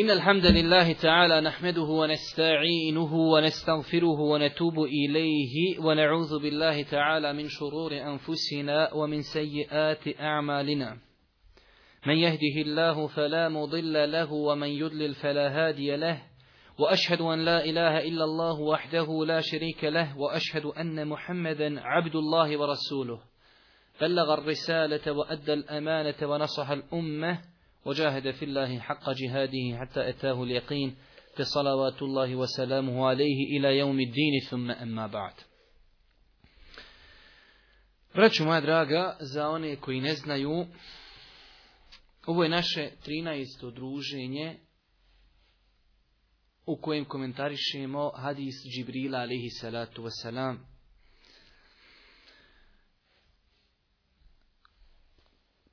إن الحمد لله تعالى نحمده ونستعينه ونستغفره ونتوب إليه ونعوذ بالله تعالى من شرور أنفسنا ومن سيئات أعمالنا من يهده الله فلا مضل له ومن يضلل فلا هادي له وأشهد أن لا إله إلا الله وحده لا شريك له وأشهد أن محمدا عبد الله ورسوله بلغ الرسالة وأدى الأمانة ونصح الأمة وجاهد في الله حق جهاده حتى أتاه اليقين فصلوات الله وسلامه عليه إلى يوم الدين ثم أما بعد Braću moja draga, za one koji ne znaju, ovo je naše 13. druženje u kojem komentarišemo hadis Džibrila alaihi salatu wasalam.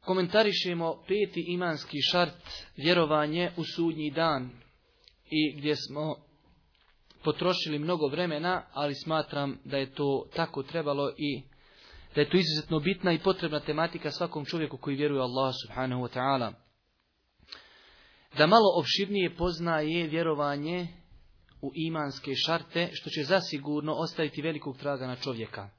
komentarišemo peti imanski šart vjerovanje u sudnji dan i gdje smo potrošili mnogo vremena, ali smatram da je to tako trebalo i da je to izuzetno bitna i potrebna tematika svakom čovjeku koji vjeruje Allah subhanahu wa ta'ala. Da malo opširnije poznaje vjerovanje u imanske šarte, što će zasigurno ostaviti velikog traga na čovjeka.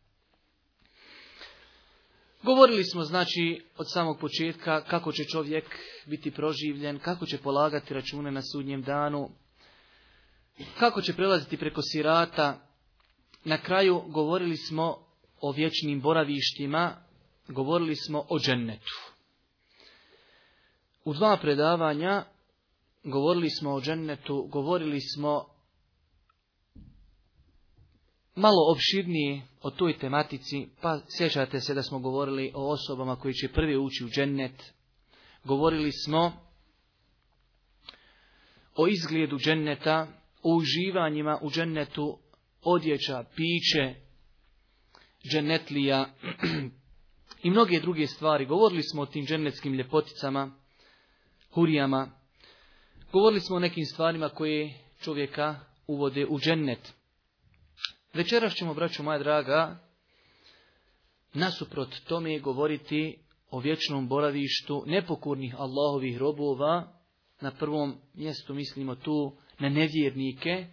Govorili smo znači od samog početka kako će čovjek biti proživljen, kako će polagati račune na sudnjem danu, kako će prelaziti preko sirata. Na kraju govorili smo o vječnim boravištima, govorili smo o džennetu. U dva predavanja govorili smo o džennetu, govorili smo malo opširnije o toj tematici, pa sjećate se da smo govorili o osobama koji će prvi ući u džennet. Govorili smo o izgledu dženneta, o uživanjima u džennetu, odjeća, piće, džennetlija i mnoge druge stvari. Govorili smo o tim džennetskim ljepoticama, hurijama. Govorili smo o nekim stvarima koje čovjeka uvode u džennet. Večeras ćemo, braću moja draga, nasuprot tome govoriti o vječnom boravištu nepokurnih Allahovih robova. Na prvom mjestu mislimo tu na nevjernike.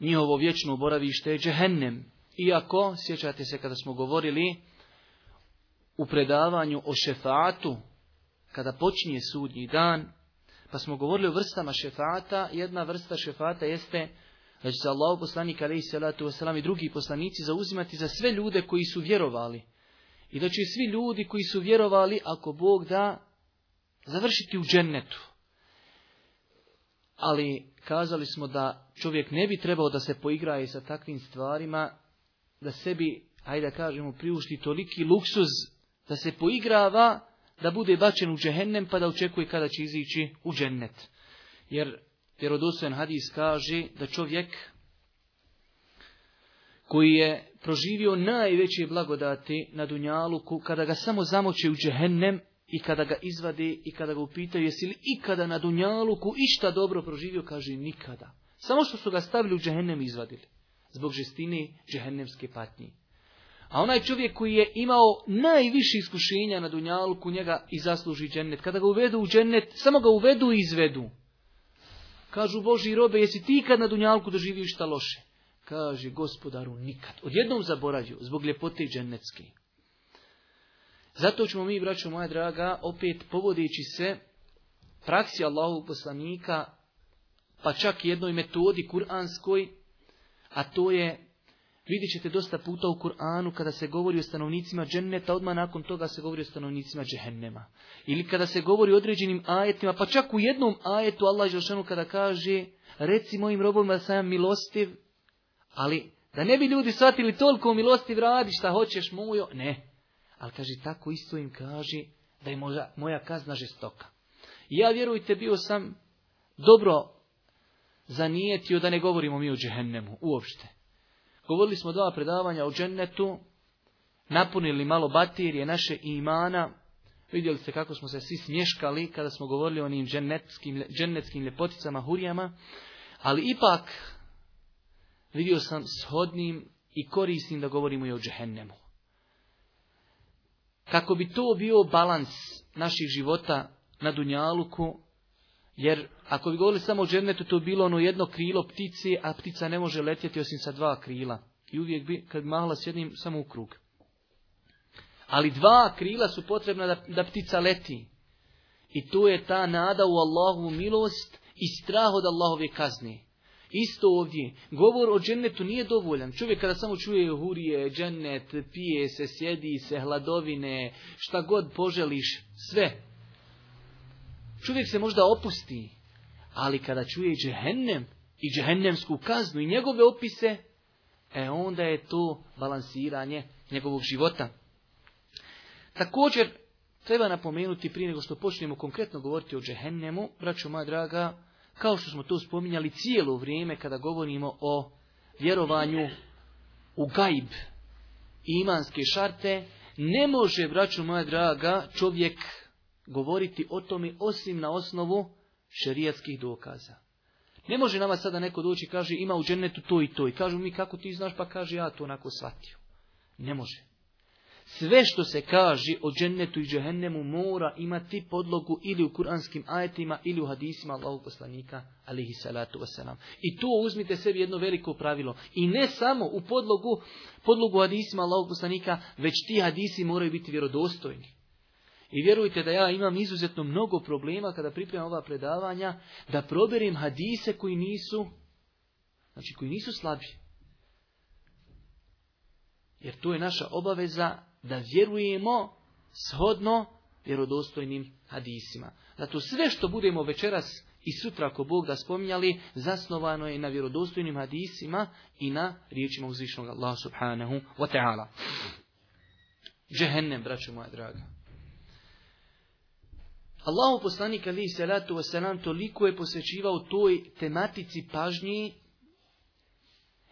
Njihovo vječno boravište je džehennem. Iako, sjećate se kada smo govorili u predavanju o šefatu, kada počinje sudnji dan, pa smo govorili o vrstama šefata, jedna vrsta šefata jeste da će se Allah poslanik alaihi i drugi poslanici zauzimati za sve ljude koji su vjerovali. I da će svi ljudi koji su vjerovali, ako Bog da, završiti u džennetu. Ali kazali smo da čovjek ne bi trebao da se poigraje sa takvim stvarima, da sebi, ajde da kažemo, priušti toliki luksuz, da se poigrava, da bude bačen u džehennem, pa da očekuje kada će izići u džennet. Jer vjerodostojan hadis kaže da čovjek koji je proživio najveće blagodati na Dunjaluku, kada ga samo zamoće u džehennem i kada ga izvadi i kada ga upitaju jesi li ikada na Dunjaluku išta dobro proživio, kaže nikada. Samo što su ga stavili u džehennem i izvadili, zbog žestine džehennemske patnje. A onaj čovjek koji je imao najviše iskušenja na Dunjaluku, njega i zasluži džennet. Kada ga uvedu u džennet, samo ga uvedu i izvedu. Kažu Boži robe, jesi ti ikad na Dunjalku doživio šta loše? Kaže gospodaru nikad. Odjednom zaboravio zbog ljepote dženecke. Zato ćemo mi, braćo moja draga, opet povodeći se praksi Allahovog poslanika, pa čak jednoj metodi kuranskoj, a to je Vidjet ćete dosta puta u Kur'anu kada se govori o stanovnicima dženneta, odmah nakon toga se govori o stanovnicima džehennema. Ili kada se govori o određenim ajetima, pa čak u jednom ajetu Allah Želšanu kada kaže reci mojim robovima da sam milostiv, ali da ne bi ljudi shvatili toliko milostiv radi šta hoćeš mojo, ne. Ali kaže tako isto im kaže da je moja, kazna žestoka. I ja vjerujte bio sam dobro zanijetio da ne govorimo mi o džehennemu uopšte. Govorili smo dva predavanja o džennetu, napunili malo baterije naše imana, vidjeli ste kako smo se svi smješkali kada smo govorili o onim džennetskim, džennetskim ljepoticama, hurijama, ali ipak vidio sam shodnim i korisnim da govorimo i o džehennemu. Kako bi to bio balans naših života na Dunjaluku, jer ako bi govorili samo o džennetu, to bi bilo ono jedno krilo ptice, a ptica ne može letjeti osim sa dva krila. I uvijek bi, kad mala s samo u krug. Ali dva krila su potrebna da, da ptica leti. I tu je ta nada u Allahovu milost i strah od Allahove kazne. Isto ovdje, govor o džennetu nije dovoljan. Čovjek kada samo čuje hurije, džennet, pije se, sjedi se, hladovine, šta god poželiš, sve čovjek se možda opusti, ali kada čuje džehennem i džehennemsku kaznu i njegove opise, e onda je to balansiranje njegovog života. Također, treba napomenuti prije nego što počnemo konkretno govoriti o džehennemu, braćo moja draga, kao što smo to spominjali cijelo vrijeme kada govorimo o vjerovanju u gajb imanske šarte, ne može, braćo moja draga, čovjek govoriti o tome osim na osnovu šerijatskih dokaza. Ne može nama sada neko doći i kaže ima u džennetu to i to i kažu mi kako ti znaš pa kaže ja to onako shvatio. Ne može. Sve što se kaže o džennetu i džehennemu mora imati podlogu ili u kuranskim ajetima ili u hadisima Allahog poslanika I tu uzmite sebi jedno veliko pravilo. I ne samo u podlogu, podlogu hadisima Allahog poslanika, već ti hadisi moraju biti vjerodostojni. I vjerujte da ja imam izuzetno mnogo problema kada pripremam ova predavanja, da proberim hadise koji nisu, znači koji nisu slabi. Jer to je naša obaveza da vjerujemo shodno vjerodostojnim hadisima. Zato sve što budemo večeras i sutra ako Bog da spominjali, zasnovano je na vjerodostojnim hadisima i na riječima uzvišnog Allah subhanahu wa ta'ala. braćo moja draga. Allahu poslanik ali salatu wasalam toliko je posvećivao toj tematici pažnji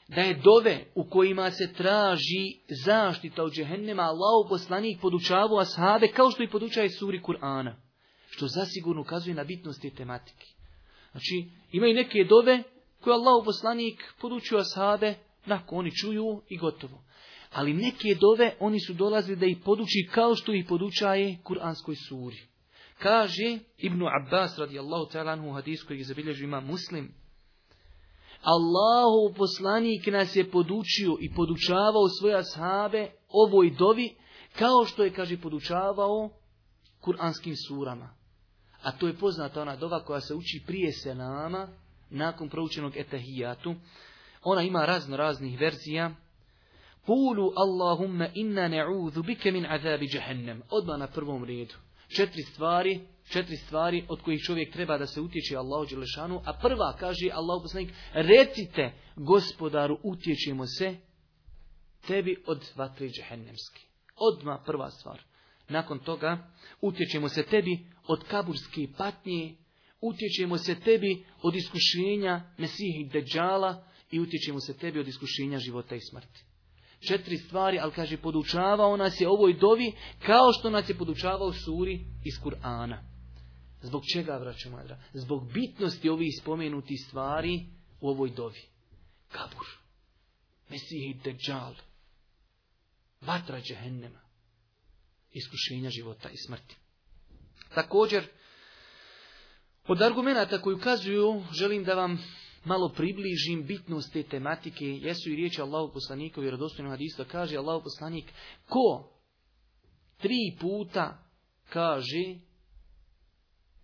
da je dove u kojima se traži zaštita od džehennema Allahu poslanik podučavao ashabe kao što i podučaje suri Kur'ana. Što zasigurno ukazuje na bitnost te tematike. Znači, imaju neke dove koje Allahu poslanik podučio ashabe, nakon oni čuju i gotovo. Ali neke dove oni su dolazili da ih poduči kao što ih podučaje Kur'anskoj suri. Kaže Ibnu Abbas radijallahu ta'ala u hadisu kojeg zabilježi ima muslim. Allahu poslanik nas je podučio i podučavao svoje ashabe ovoj dovi kao što je, kaže, podučavao kuranskim surama. A to je poznata ona dova koja se uči prije nama nakon proučenog etahijatu. Ona ima razno raznih verzija. Kulu Allahumma inna ne'udhu bike min azabi jahannam. Odmah na prvom redu četiri stvari, četiri stvari od kojih čovjek treba da se utječe Allahu Đelešanu, a prva kaže Allahu poslanik, recite gospodaru utječemo se tebi od vatre džehennemski. Odma prva stvar. Nakon toga utječemo se tebi od kaburske patnje, utječemo se tebi od iskušenja Mesih Deđala i utječemo se tebi od iskušenja života i smrti četiri stvari, ali kaže podučavao nas je ovoj dovi kao što nas je podučavao suri iz Kur'ana. Zbog čega, vraću madra? Zbog bitnosti ovih spomenutih stvari u ovoj dovi. Kabur, Mesih i Dejjal, vatra džehennema, iskušenja života i smrti. Također, od argumenta koji ukazuju, želim da vam malo približim bitnost te tematike, jesu i riječi Allahu poslanika u vjerodostojnom hadisu, kaže Allahu poslanik, ko tri puta kaže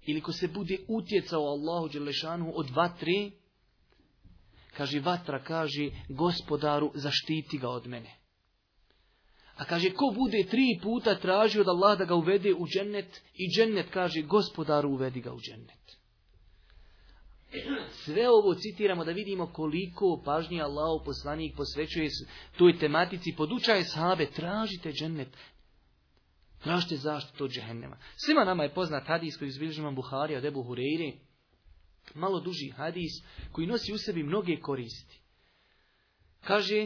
ili ko se bude utjecao Allahu Đelešanu od vatre, kaže vatra, kaže gospodaru zaštiti ga od mene. A kaže, ko bude tri puta tražio da Allah da ga uvede u džennet, i džennet kaže, gospodaru uvedi ga u džennet. Sve ovo citiramo da vidimo koliko pažnje Allah poslanik posvećuje toj tematici, podučaje sahabe, tražite džennet, tražite zaštitu od džehennema. Svima nama je poznat hadis koji izbilježimo Buhari od Ebu Hureyri, malo duži hadis koji nosi u sebi mnoge koristi. Kaže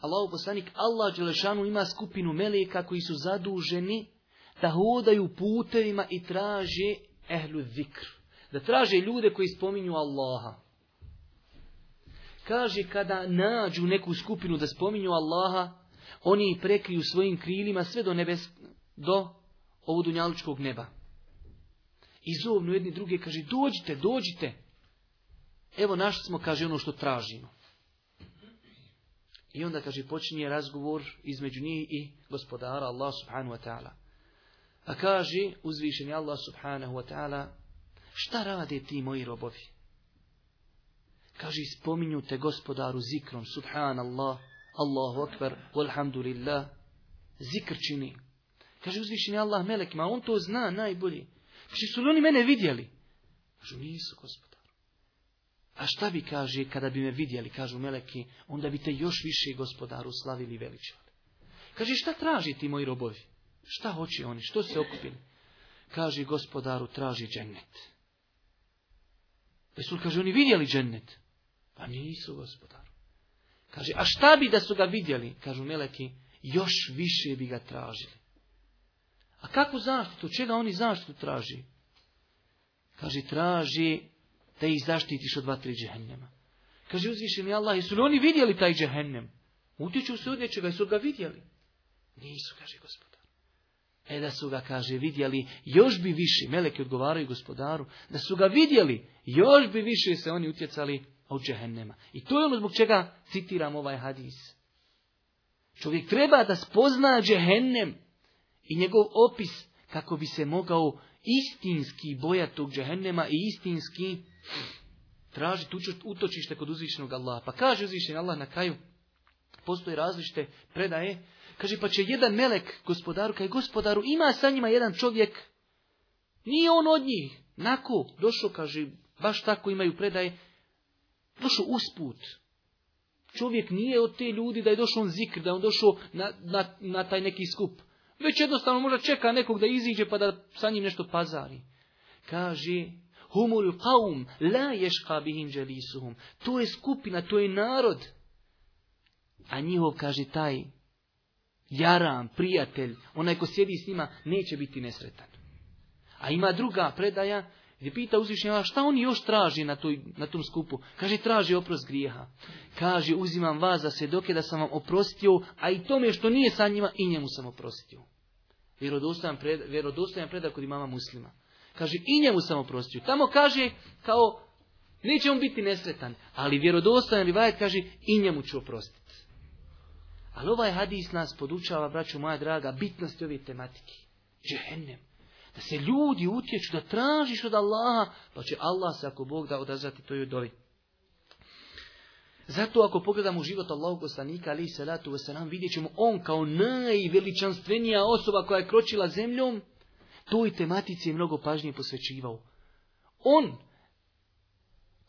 Allah poslanik, Allah Đelešanu ima skupinu meleka koji su zaduženi da hodaju putevima i traže ehlu zikru da traže ljude koji spominju Allaha. Kaže kada nađu neku skupinu da spominju Allaha, oni prekriju svojim krilima sve do nebes, do ovog dunjalučkog neba. I zovnu jedni druge, kaže, dođite, dođite. Evo našli smo, kaže, ono što tražimo. I onda, kaže, počinje razgovor između njih i gospodara Allah subhanahu wa ta'ala. A kaže, uzvišeni Allah subhanahu wa ta'ala, šta rade ti moji robovi? Kaže, spominju te gospodaru zikrom, subhanallah, Allahu akbar, walhamdulillah, zikr čini. Kaže, uzvišeni Allah melekima, on to zna najbolje. Kaže, su li oni mene vidjeli? Kažu, nisu, gospodaru. A šta bi, kaže, kada bi me vidjeli, kažu meleki, onda bi te još više, gospodaru, slavili i veličali. Kaže, šta traži ti moji robovi? Šta hoće oni? Što se okupili? Kaže, gospodaru, traži džennet. Jesu li, kaže, oni vidjeli džennet? Pa nisu, gospodar. Kaže, a šta bi da su ga vidjeli? Kažu meleki, još više bi ga tražili. A kakvu zaštitu? Čega oni zaštitu traži? Kaže, traži da ih zaštitiš od dva tri džehennema. Kaže, uzvišeni Allah, jesu li oni vidjeli taj džehennem? Utiču se od nečega, jesu ga vidjeli? Nisu, kaže gospod. E da su ga, kaže, vidjeli, još bi više, meleki odgovaraju gospodaru, da su ga vidjeli, još bi više se oni utjecali od džehennema. I to je ono zbog čega citiram ovaj hadis. Čovjek treba da spozna džehennem i njegov opis kako bi se mogao istinski bojati tog džehennema i istinski tražiti utočište kod uzvišenog Allaha. Pa kaže uzvišen Allah na kraju, postoje različite predaje Kaže, pa će jedan melek gospodaru, kaj gospodaru, ima sa njima jedan čovjek, nije on od njih. Nako, došao, kaže, baš tako imaju predaje, došao usput. Čovjek nije od te ljudi da je došao on zikr, da je on došao na, na, na taj neki skup. Već jednostavno možda čeka nekog da iziđe pa da sa njim nešto pazari. Kaže, humul qaum la ješka bihim dželisuhum. To je skupina, to je narod. A njihov, kaže, taj jaram, prijatelj, onaj ko sjedi s njima, neće biti nesretan. A ima druga predaja gdje pita uzvišnjava šta oni još traži na, toj, na tom skupu. Kaže, traži oprost grijeha. Kaže, uzimam vas za svjedoke da sam vam oprostio, a i tome što nije sa njima i njemu sam oprostio. Vjerodostojan predaj predak kod imama muslima. Kaže, i njemu sam oprostio. Tamo kaže, kao, neće on biti nesretan, ali vjerodostojan rivajat kaže, i njemu ću oprostiti. Ali ovaj hadis nas podučava, braću moja draga, bitnosti ove tematike. Džehennem. Da se ljudi utječu, da tražiš od Allaha, pa će Allah se ako Bog da odazvati toj dovi. Zato ako pogledamo život Allahog poslanika, ali i salatu wasalam, vidjet ćemo on kao najveličanstvenija osoba koja je kročila zemljom, toj tematici je mnogo pažnje posvećivao. On,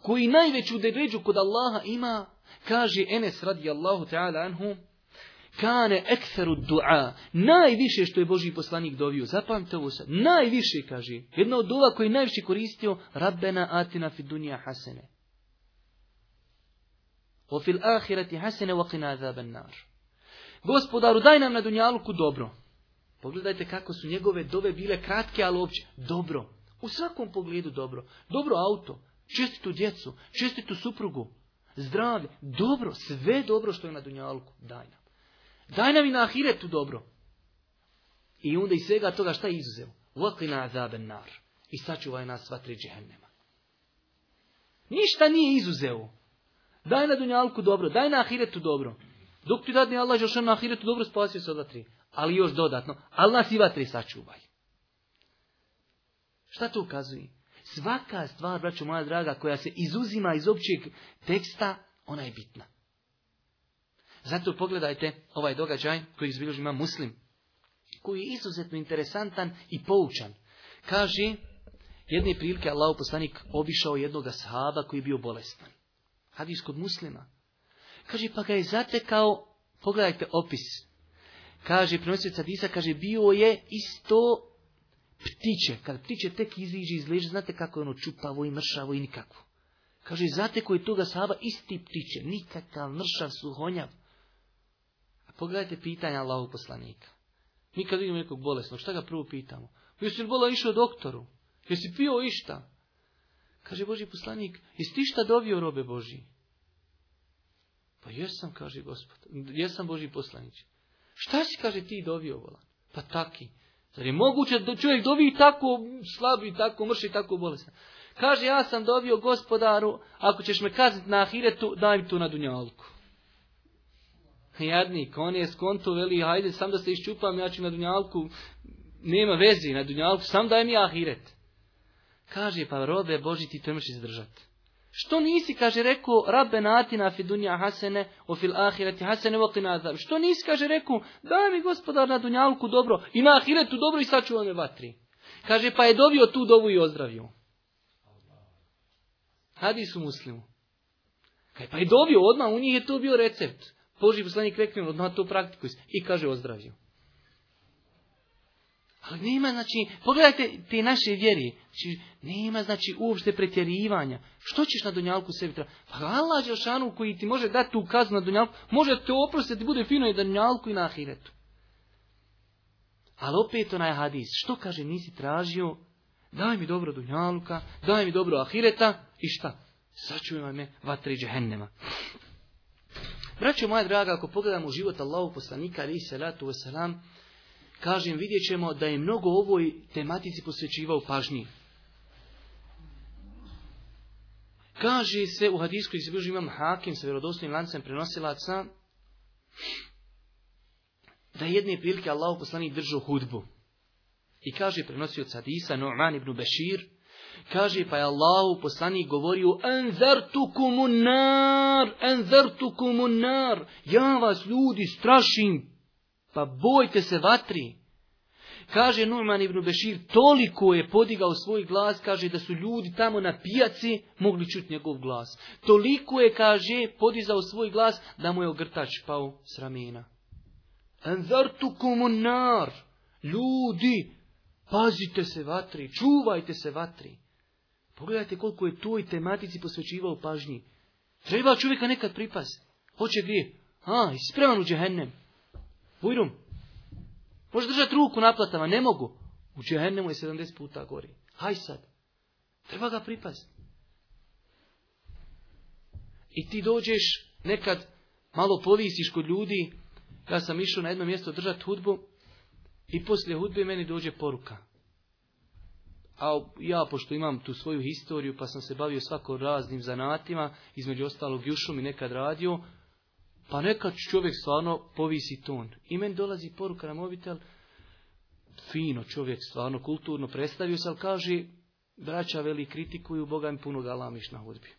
koji najveću deređu kod Allaha ima, kaže Enes radijallahu ta'ala anhu, Kane ekseru dua. Najviše što je Boži poslanik dovio. Zapamte ovo sad. Najviše, kaže. Jedna od dova koji je najviše koristio. Rabbena atina fi dunja hasene. fil ahirati hasene vakina nar. Gospodaru, daj nam na dunjaluku dobro. Pogledajte kako su njegove dove bile kratke, ali uopće dobro. U svakom pogledu dobro. Dobro auto, čestitu djecu, čestitu suprugu, zdravlje, dobro, sve dobro što je na dunjalku, daj nam. Daj nam i na ahiretu dobro. I onda iz svega toga šta je izuzeo? Vokina azaben nar. I sačuvaj nas sva tri džehennema. Ništa nije izuzeo. Daj na dunjalku dobro, daj na ahiretu dobro. Dok ti dadne Allah još na ahiretu dobro spasio se odatri, Ali još dodatno, Allah nas i vatri sačuvaj. Šta to ukazuje? Svaka stvar, braćo moja draga, koja se izuzima iz općeg teksta, ona je bitna. Zato pogledajte ovaj događaj koji izbilježi ima muslim, koji je izuzetno interesantan i poučan. Kaže, jedne prilike Allah poslanik obišao jednog sahaba koji je bio bolestan. Hadis kod muslima. Kaže, pa ga je zatekao, pogledajte opis. Kaže, prenosivac hadisa, kaže, bio je isto ptiće. Kad ptiće tek iziđe iz znate kako je ono čupavo i mršavo i nikakvo. Kaže, zate je toga sahaba isti ptiće, nikakav mršav suhonjav. Pogledajte pitanja Allahog poslanika. Mi kad vidimo nekog bolesnog, šta ga prvo pitamo? Jesi li bola išao doktoru? Jesi pio išta? Kaže Boži poslanik, jesi ti šta dobio robe Boži? Pa jesam, kaže gospod, jesam Boži poslanić. Šta si, kaže, ti dobio bolan? Pa taki. Zar je moguće da čovjek dovi tako slabi, tako mrši, tako bolestan? Kaže, ja sam dobio gospodaru, ako ćeš me kazniti na ahiretu, daj mi tu na dunjalku. Jadnik, on je skonto, veli, hajde sam da se iščupam, ja ću na dunjalku, nema vezi na dunjalku, sam daj mi ahiret. Kaže, pa robe Boži ti to imaš izdržati. Što nisi, kaže, rekao, rabbe natina fi dunja hasene, o fil ahireti hasene voqina Što nisi, kaže, rekao, daj mi gospodar na dunjalku dobro i na ahiretu dobro i sačuvaj me vatri. Kaže, pa je dobio tu dovu i ozdravio. Hadis su muslimu. Kaj, pa je dobio odmah, u njih je to bio recept. Boži poslanik mu, odmah to praktikuj i kaže ozdravio. Ali nema, znači, pogledajte te naše vjeri, znači, nema, znači, uopšte pretjerivanja. Što ćeš na Dunjalku sebi tražiti? Pa Allah Đelšanu koji ti može dati tu kaznu na Dunjalku, može te oprostiti, bude fino i na Dunjalku i na Ahiretu. Ali opet onaj hadis, što kaže, nisi tražio, daj mi dobro Dunjaluka, daj mi dobro Ahireta i šta? Sačuvaj me vatri džehennema. Braćo moja draga, ako pogledamo život Allahu poslanika, ali salatu wasalam, kažem, vidjet ćemo da je mnogo ovoj tematici posvećivao pažnji. Kaže se u hadijskoj izbližu imam hakim sa vjerodostojnim lancem prenosilaca da jedne prilike Allahu poslanik držao hudbu. I kaže prenosio sadisa Nu'man ibn Bešir, Kaže, pa je Allahu poslanik govorio, Enzertu nar, Enzertu nar, ja vas ljudi strašim, pa bojte se vatri. Kaže Numan ibn Bešir, toliko je podigao svoj glas, kaže da su ljudi tamo na pijaci mogli čuti njegov glas. Toliko je, kaže, podizao svoj glas da mu je ogrtač pao s ramena. Enzartukumu nar, ljudi, pazite se vatri, čuvajte se vatri. Pogledajte koliko je toj tematici posvećivao pažnji. Treba čovjeka nekad pripaz. Hoće gdje? A, ispreman u džehennem. Bujrum. možeš držati ruku naplatama, ne mogu. U džehennemu je 70 puta gori. Haj sad. Treba ga pripaz. I ti dođeš nekad, malo povisiš kod ljudi. Ja sam išao na jedno mjesto držati hudbu i poslije hudbe meni dođe poruka a ja pošto imam tu svoju historiju pa sam se bavio svako raznim zanatima, između ostalog jušom i nekad radio, pa nekad čovjek stvarno povisi ton. I meni dolazi poruka na mobitel, fino čovjek stvarno kulturno predstavio se, ali kaže, braća veli kritikuju, Boga im puno galamiš na hudbi.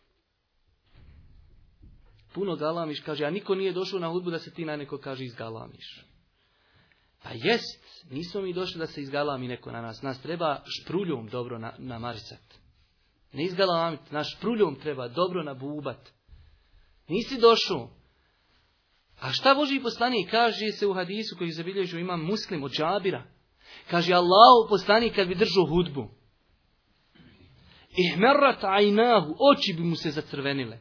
Puno galamiš, kaže, a niko nije došao na hudbu da se ti na neko kaže izgalamiš. Pa jest, nismo mi došli da se izgalami neko na nas. Nas treba špruljom dobro na, Ne izgalamit, naš špruljom treba dobro nabubat. Nisi došao. A šta Boži poslanik kaže se u hadisu koji zabilježio imam muslim od džabira. Kaže Allah poslani kad bi držao hudbu. Ihmerat ajnahu, oči bi mu se zacrvenile.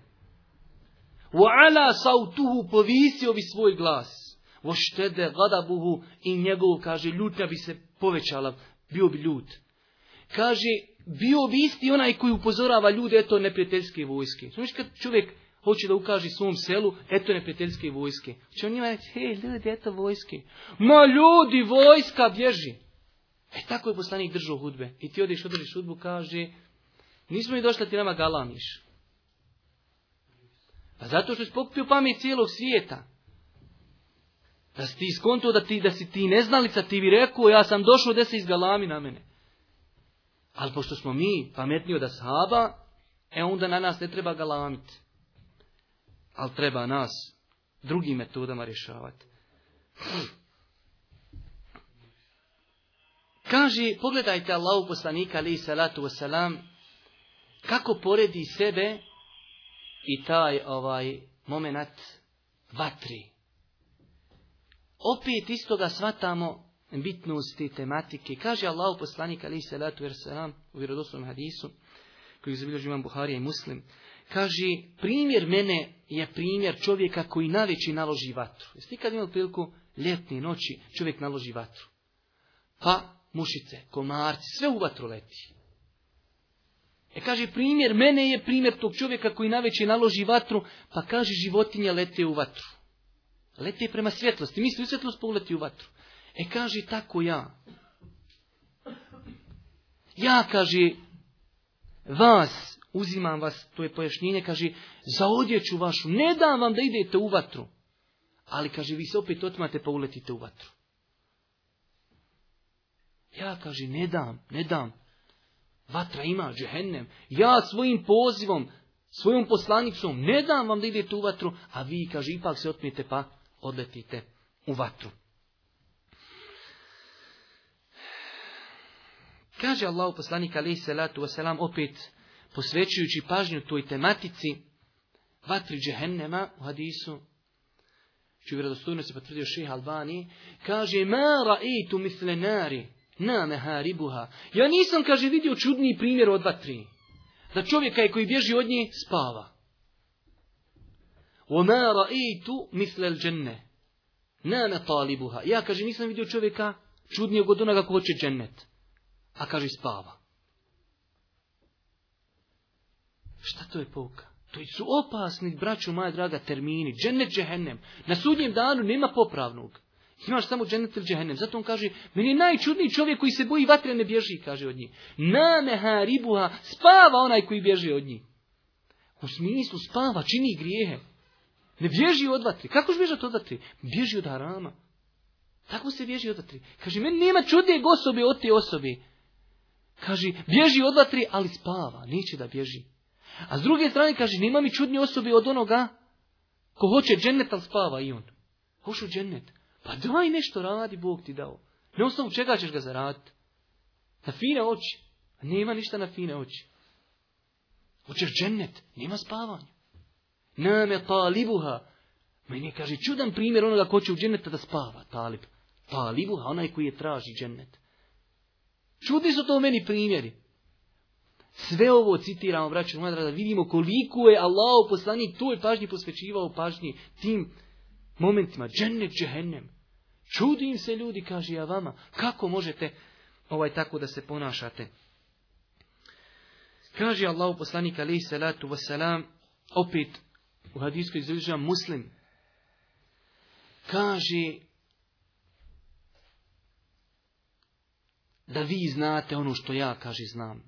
Wa ala sautuhu povisio bi svoj glas voštede gadabuhu i njegovu, kaže, ljutnja bi se povećala, bio bi ljut. Kaže, bio bi isti onaj koji upozorava ljude, eto neprijateljske vojske. Znači kad čovjek hoće da ukaže svom selu, eto neprijateljske vojske. Znači on njima reći, hej ljudi, eto vojske. Ma ljudi, vojska bježi. E tako je poslanik držao hudbe. I ti odeš, održiš hudbu, kaže, nismo i došli ti nama galamiš. Pa zato što je pokupio pamet cijelog svijeta. Da si ti skonto da, ti, da si ti neznalica, ti bi rekao ja sam došao da se izgalami na mene. Ali pošto smo mi pametni od ashaba, e onda na nas ne treba galamiti. Ali treba nas drugim metodama rješavati. Kaži, pogledajte Allahu poslanika ali salatu wasalam, kako poredi sebe i taj ovaj moment vatri opet istoga svatamo bitnost te tematike. Kaže Allah poslanik lisa salatu sallam u vjerodoslovnom hadisu koji zabilježio imam Buharija i Muslim. Kaže, primjer mene je primjer čovjeka koji najveći naloži vatru. Jeste ikad imali priliku ljetne noći čovjek naloži vatru? Pa mušice, komarci, sve u vatru leti. E kaže, primjer mene je primjer tog čovjeka koji najveći naloži vatru, pa kaže životinje lete u vatru. Leti prema svjetlosti, misli u svjetlost, poleti pa u vatru. E kaže, tako ja. Ja, kaže, vas, uzimam vas, to je pojašnjenje, kaže, za odjeću vašu, ne dam vam da idete u vatru. Ali, kaže, vi se opet otmate pa uletite u vatru. Ja, kaže, ne dam, ne dam. Vatra ima, džehennem. Ja svojim pozivom, svojom poslanicom, ne dam vam da idete u vatru, a vi, kaže, ipak se otmijete pa odletite u vatru. Kaže Allah poslanik alaihi salatu wasalam opet, posvećujući pažnju toj tematici, vatri džehennema u hadisu, vjerodostojno se potvrdio ših Albani, kaže, ma raitu misle nari, na ribuha. Ja nisam, kaže, vidio čudni primjer od vatri. Da čovjeka je koji bježi od nje, spava. وَمَا رَأَيْتُ مِثْلَ الْجَنَّةِ Nana talibuha. Ja, kaže, nisam vidio čovjeka čudnijeg od onoga ko hoće džennet. A kaže, spava. Šta to je pouka? To su opasni, braću moja draga, termini. Džennet, džehennem. Na sudnjem danu nema popravnog. Imaš samo džennet ili džehennem. Zato on kaže, meni je najčudniji čovjek koji se boji vatre ne bježi, kaže od njih. Nameha ribuha, spava onaj koji bježi od njih. U smislu spava, čini grijehe. Ne bježi od vatri. Kako ćeš bježati od vatri? Bježi od harama. Tako se bježi od vatri. Kaže, meni nema čudnijeg osobe od te osobe. Kaže, bježi od vatri, ali spava. Neće da bježi. A s druge strane, kaže, nema mi čudnije osobe od onoga ko hoće džennet, ali spava i on. Hošu džennet. Pa daj nešto radi, Bog ti dao. Ne osnovu čega ćeš ga zaraditi? Na fine oči. Nema ništa na fine oči. Hoćeš džennet, nema spavanja. Name talibuha. Meni kaže, čudan primjer onoga ko će u dženeta da spava, talib. Talibuha, onaj koji je traži dženet. Čudi su to meni primjeri. Sve ovo citiramo, braću moja da vidimo koliko je Allah poslanik je pažnji posvećivao pažnji tim momentima. Džennet, džehennem. Čudim se ljudi, kaže ja vama, kako možete ovaj tako da se ponašate. Kaže Allah poslanik alaih salatu wasalam, opet u hadijskoj izražava muslim. Kaže da vi znate ono što ja, kaže, znam.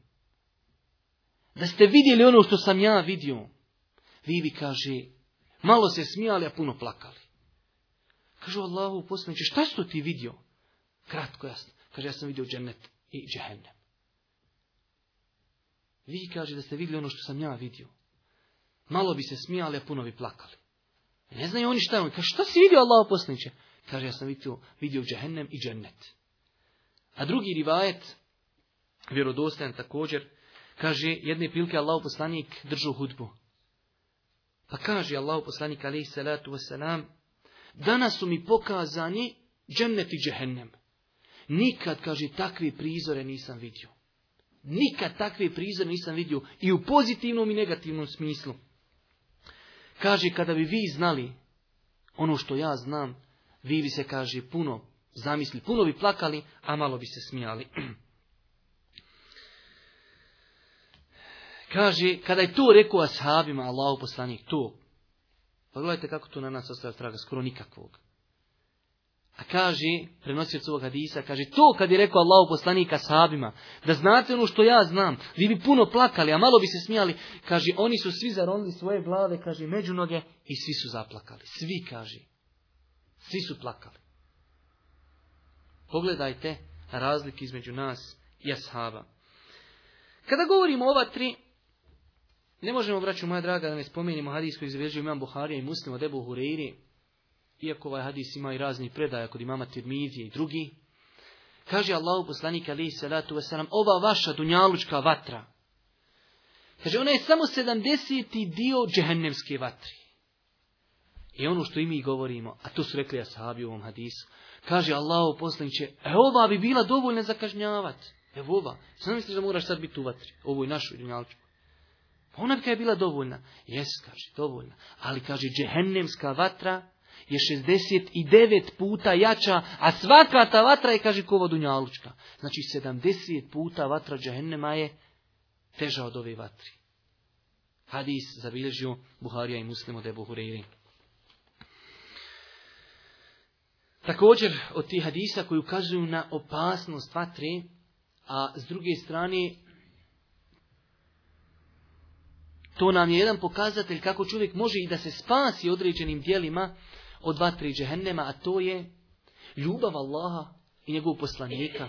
Da ste vidjeli ono što sam ja vidio. Vi vi, kaže, malo se smijali, a puno plakali. Kažu Allahu poslaniče, šta su ti vidio? Kratko, jasno. Kaže, ja sam vidio džennet i džehennem. Vi kaže da ste vidjeli ono što sam ja vidio. Malo bi se smijali, a puno bi plakali. Ne znaju oni šta je on. šta si vidio Allah poslaniće? Kaže, ja sam vidio, vidio i džennet. A drugi rivajet, vjerodostojan također, kaže, jedne pilke Allah poslanik držu hudbu. Pa kaže Allah poslanik, ali salatu wasalam, danas su mi pokazani džennet i džahennem. Nikad, kaže, takve prizore nisam vidio. Nikad takve prizore nisam vidio i u pozitivnom i negativnom smislu. Kaže, kada bi vi znali ono što ja znam, vi bi se, kaže, puno zamisli, puno bi plakali, a malo bi se smijali. Kaže, kada je to rekao ashabima, Allahu poslanik, to, pa gledajte kako to na nas ostaje traga, skoro nikakvog. A kaže, prenosioc ovog hadisa, kaže, to kad je rekao Allahu poslanika sahabima, da znate ono što ja znam, vi bi puno plakali, a malo bi se smijali, kaže, oni su svi zaronili svoje glave, kaže, među noge i svi su zaplakali. Svi, kaže, svi su plakali. Pogledajte razlike između nas i ashaba. Kada govorimo ova tri, ne možemo, braću moja draga, da ne spomenimo koji izvežu imam Buharija i muslima od Ebu Hureyri, iako ovaj hadis ima i razni predaja kod imama Tirmizije i drugi, kaže Allahu poslanik alaihi salatu wasalam, ova vaša dunjalučka vatra, kaže, ona je samo 70. dio džehennemske vatri. I ono što i mi govorimo, a to su rekli ashabi u ovom hadisu, kaže Allahu poslanik e ova bi bila dovoljna za kažnjavat. Evo ova, sam misliš da moraš sad biti u vatri, ovu našu dunjalučku. Pa ona bi je bila dovoljna. Jes, kaže, dovoljna. Ali, kaže, džehennemska vatra je 69 puta jača, a svaka ta vatra je, kaže, kova dunjalučka. Znači, 70 puta vatra džahennema je teža od ove vatri. Hadis zabilježio Buharija i muslimo da Hureyri. Također od tih hadisa koji ukazuju na opasnost vatri, a s druge strane to nam je jedan pokazatelj kako čovjek može i da se spasi određenim dijelima, od tri džehennema, a to je ljubav Allaha i njegovog poslanika.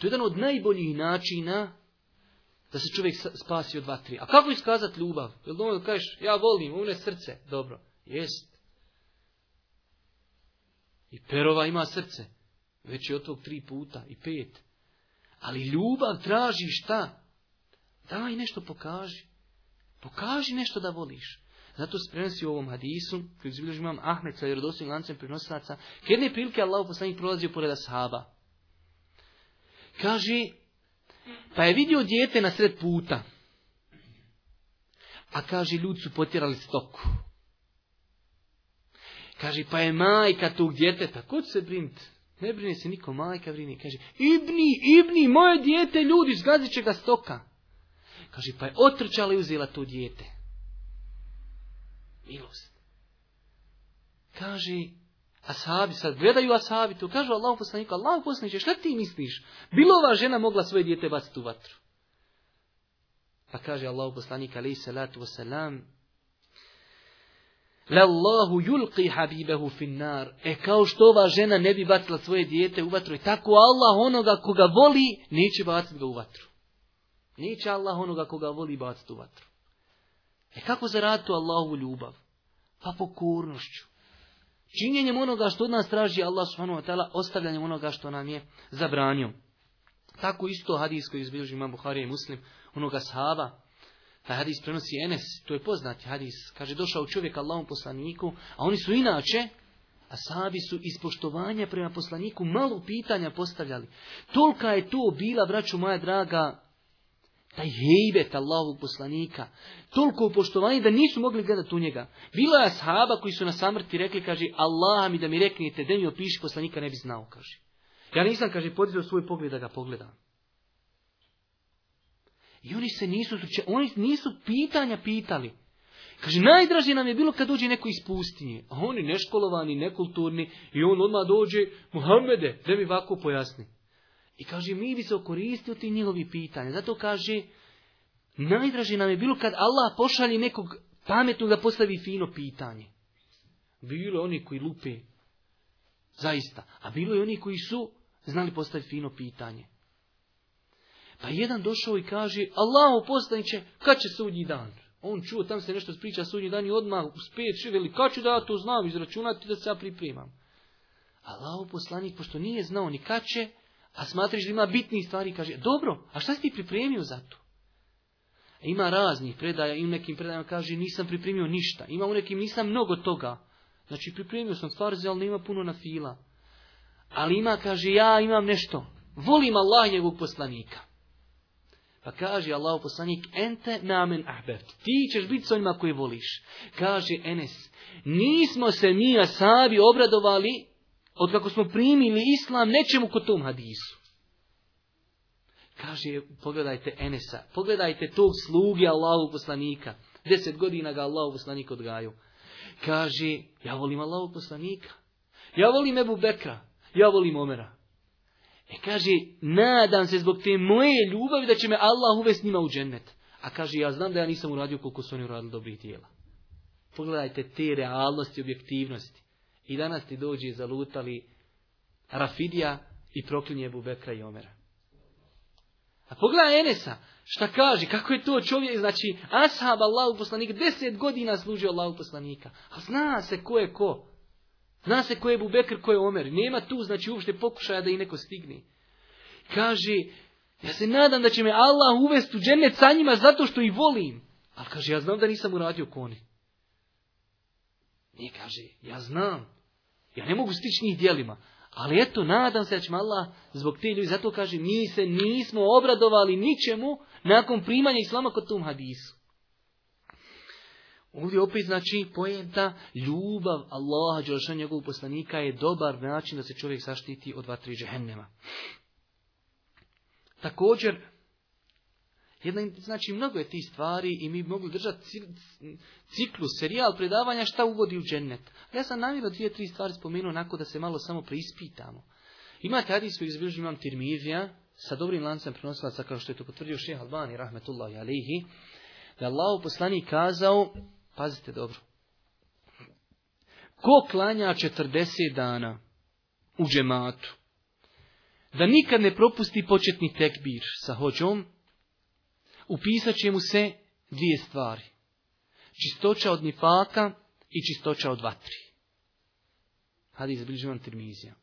To je jedan od najboljih načina da se čovjek spasi od dva tri. A kako iskazati ljubav? Jel da kažeš, ja volim, umne srce. Dobro, jest. I perova ima srce. Već je od tog tri puta i pet. Ali ljubav traži šta? Daj nešto pokaži. Pokaži nešto da voliš. Zato se prenosi u ovom hadisu, koji izbiljuži imam Ahmed sa vjerodostojnim lancem prenosilaca, k jedne prilike Allah poslanik u pored ashaba. Kaže, pa je vidio dijete na sred puta. A kaže, ljudi su potjerali stoku. Kaže, pa je majka tog djeteta, kod se brint? Ne brine se niko, majka brine. Kaže, Ibni, Ibni, moje dijete, ljudi, zgazit će ga stoka. Kaže, pa je otrčala i uzela to dijete milost. Kaže, asabi sad gledaju asabi to, kažu Allahu poslaniku, Allahu poslaniče, šta ti misliš? Bilo ova žena mogla svoje dijete baciti u vatru. Pa kaže Allahu poslanik, alaih salatu wasalam, Lallahu yulqi habibehu finnar. E kao što ova žena ne bi bacila svoje dijete u vatru. I tako Allah onoga koga voli, neće baciti ga u vatru. Neće Allah onoga koga voli baciti u vatru. E kako zaraditi Allahovu ljubav? Pa pokornošću. Činjenjem onoga što od nas traži Allah subhanahu wa ta'ala, ostavljanjem onoga što nam je zabranio. Tako isto hadis koji izbilježi imam Buharija i Muslim, onoga sahaba, taj hadis prenosi Enes, to je poznati hadis, kaže došao čovjek Allahom poslaniku, a oni su inače, a sahabi su iz poštovanja prema poslaniku malo pitanja postavljali. Tolika je to bila, braću moja draga, taj hejbet Allahovog poslanika, toliko upoštovaniji da nisu mogli gledati u njega. Bilo je ashaba koji su na samrti rekli, kaže, Allah mi da mi reknete, da mi opiši poslanika, ne bi znao, kaže. Ja nisam, kaže, podizao svoj pogled da ga pogledam. I oni se nisu, oni nisu pitanja pitali. Kaže, najdraže nam je bilo kad dođe neko iz pustinje, a oni neškolovani, nekulturni, i on odmah dođe, Muhammede, da mi ovako pojasni. I kaže, mi bi se okoristili ti njegovi pitanja. Zato kaže, najdraže nam je bilo kad Allah pošalje nekog pametnog da postavi fino pitanje. Bilo je oni koji lupe, zaista, a bilo je oni koji su znali postaviti fino pitanje. Pa jedan došao i kaže, Allahu postaniće, kad će sudnji dan? On čuo, tam se nešto spriča sudnji dan i odmah uspije, šiveli, kad ću da ja to znam, izračunati da se ja pripremam. Allahu poslanik, pošto nije znao ni kad će, a smatriš da ima bitnih stvari, kaže, dobro, a šta si ti pripremio za to? Ima raznih predaja i u nekim predajama kaže nisam pripremio ništa. Ima u nekim nisam mnogo toga. Znači pripremio sam stvar ali nema puno na fila. Ali ima, kaže, ja imam nešto. Volim Allah njegovog poslanika. Pa kaže Allah poslanik, ente namen ahbet, Ti ćeš biti s onima koji voliš. Kaže Enes, nismo se mi asabi obradovali od kako smo primili islam, nećemo kod tom hadisu. Kaže, pogledajte Enesa, pogledajte tog sluge Allahu poslanika. Deset godina ga Allahu poslanik odgaju. Kaže, ja volim Allahu poslanika. Ja volim Ebu Bekra. Ja volim Omera. E kaže, nadam se zbog te moje ljubavi da će me Allah uvesti njima u džennet. A kaže, ja znam da ja nisam uradio koliko su oni uradili dobrih dijela. Pogledajte te realnosti, objektivnosti. I danas ti dođe zalutali Rafidija i proklinje Bubekra i Omera. A pogledaj Enesa, šta kaže, kako je to čovjek, znači, ashab Allahu poslanik, deset godina služio Allahu poslanika. A zna se ko je ko. Zna se ko je Bubekr, ko je Omer. Nema tu, znači, uopšte pokušaja da i neko stigne. Kaže, ja se nadam da će me Allah uvesti u džennet sa njima zato što ih volim. Ali kaže, ja znam da nisam uradio koni. Nije kaže, ja znam. Ja ne mogu stići njih dijelima. Ali eto, nadam se da ćemo Allah zbog te ljudi. Zato kaže, mi se nismo obradovali ničemu nakon primanja Islama kod tom hadisu. Ovdje opet znači pojenta ljubav Allaha Đelšan njegovog poslanika je dobar način da se čovjek zaštiti od vatri džehennema. Također, jedna, znači, mnogo je tih stvari i mi mogu držati ciklus, serijal predavanja šta uvodi u džennet. Ja sam namjerno dvije, tri stvari spomenuo onako da se malo samo preispitamo. ima hadis koji izbilježi imam Tirmizija, sa dobrim lancem prenosilaca, kao što je to potvrdio šeha Albani, rahmetullahi alihi, da Allah poslani kazao, pazite dobro, ko klanja 40 dana u džematu, da nikad ne propusti početni tekbir sa hođom, upisat će mu se dvije stvari. Čistoća od nifaka i čistoća od vatri. Hadis vam termizija.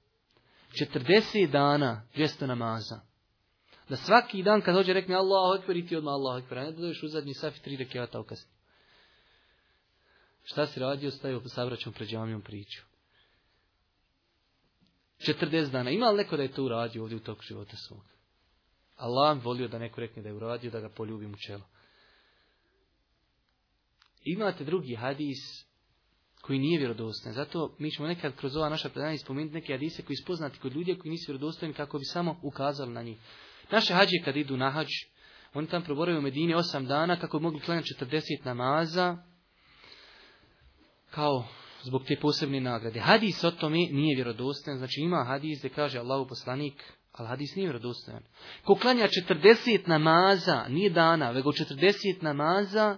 40 dana, 200 namaza. Da svaki dan kad dođe rekne Allah otvoriti ti odmah Allah Ne da dođeš u zadnji saf i tri rekiata Šta si radio, stavio sa vraćom pred džamijom priču. 40 dana. Ima li neko da je to uradio ovdje u toku života svoga? Allah volio da neko rekne da je uradio, da ga poljubim u čelo. Imate drugi hadis koji nije vjerodostan. Zato mi ćemo nekad kroz ova naša predanja spomenuti neke hadise koji ispoznati kod ljudi koji nisu vjerodostojni kako bi samo ukazali na njih. Naše hađe kad idu na hađ, oni tam proboraju u Medini osam dana kako bi mogli klanjati četrdeset namaza kao zbog te posebne nagrade. Hadis o tome nije vjerodostan, znači ima hadis gdje kaže Allahu poslanik ali hadis nije vjerodostojan. Ko klanja 40 namaza, nije dana, vego 40 namaza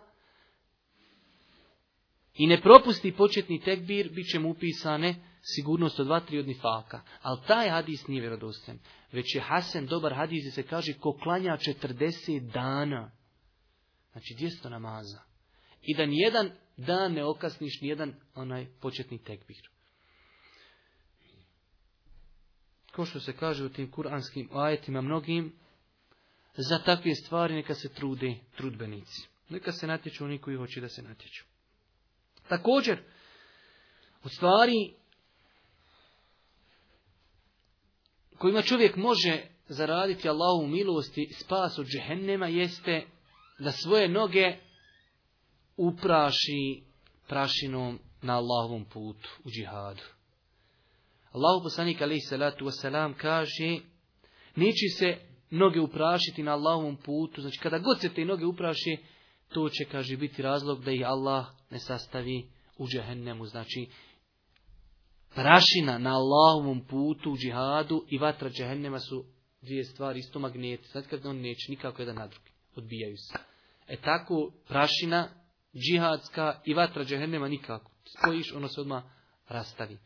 i ne propusti početni tekbir, bit će mu upisane sigurnost od dva, tri od nifaka. Ali taj hadis nije vjerodostojan. Već je Hasan dobar hadis i se kaže ko klanja 40 dana. Znači 200 namaza. I da nijedan dan ne okasniš nijedan onaj početni tekbir. to što se kaže u tim kuranskim ajetima mnogim, za takve stvari neka se trude trudbenici. Neka se natječu oni koji hoće da se natječu. Također, u stvari kojima čovjek može zaraditi Allahu milosti spas od džehennema jeste da svoje noge upraši prašinom na Allahovom putu u džihadu. Allahu poslanik alaih salatu wasalam kaže, neće se noge uprašiti na Allahovom putu, znači kada god se te noge upraši, to će, kaže, biti razlog da ih Allah ne sastavi u džehennemu, znači prašina na Allahovom putu u džihadu i vatra džehennema su dvije stvari, isto magneti, znači kad on neće nikako jedan na drugi, odbijaju se. E tako prašina džihadska i vatra džehennema nikako, spojiš, ono se odmah rastavi.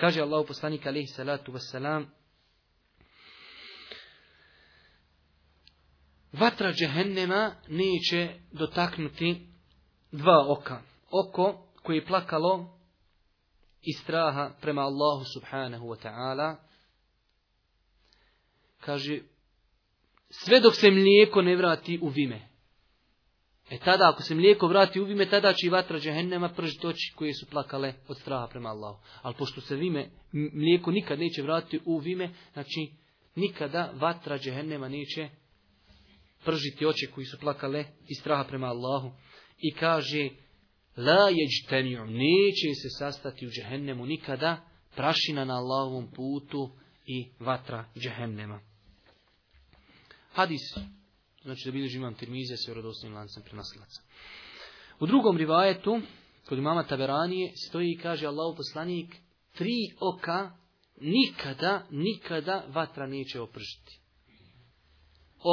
Kaže Allah poslanik alaihi salatu wasalam, Vatra džehennema neće dotaknuti dva oka. Oko koje je plakalo iz straha prema Allahu subhanahu wa ta'ala. Kaže, sve dok se mlijeko ne vrati u vime. E tada, ako se mlijeko vrati u vime, tada će i vatra džehennema pržiti oči koje su plakale od straha prema Allahu. Ali pošto se vime, mlijeko nikad neće vratiti u vime, znači nikada vatra džehennema neće pržiti oči koji su plakale iz straha prema Allahu. I kaže, la jeđtenju, neće se sastati u džehennemu nikada, prašina na Allahovom putu i vatra džehennema. Hadis Znači da bilježi imam Tirmizija s vjerodostojnim lancem prenosilaca. U drugom rivajetu, kod imama Taberanije, stoji i kaže Allahu poslanik, tri oka nikada, nikada vatra neće opržiti.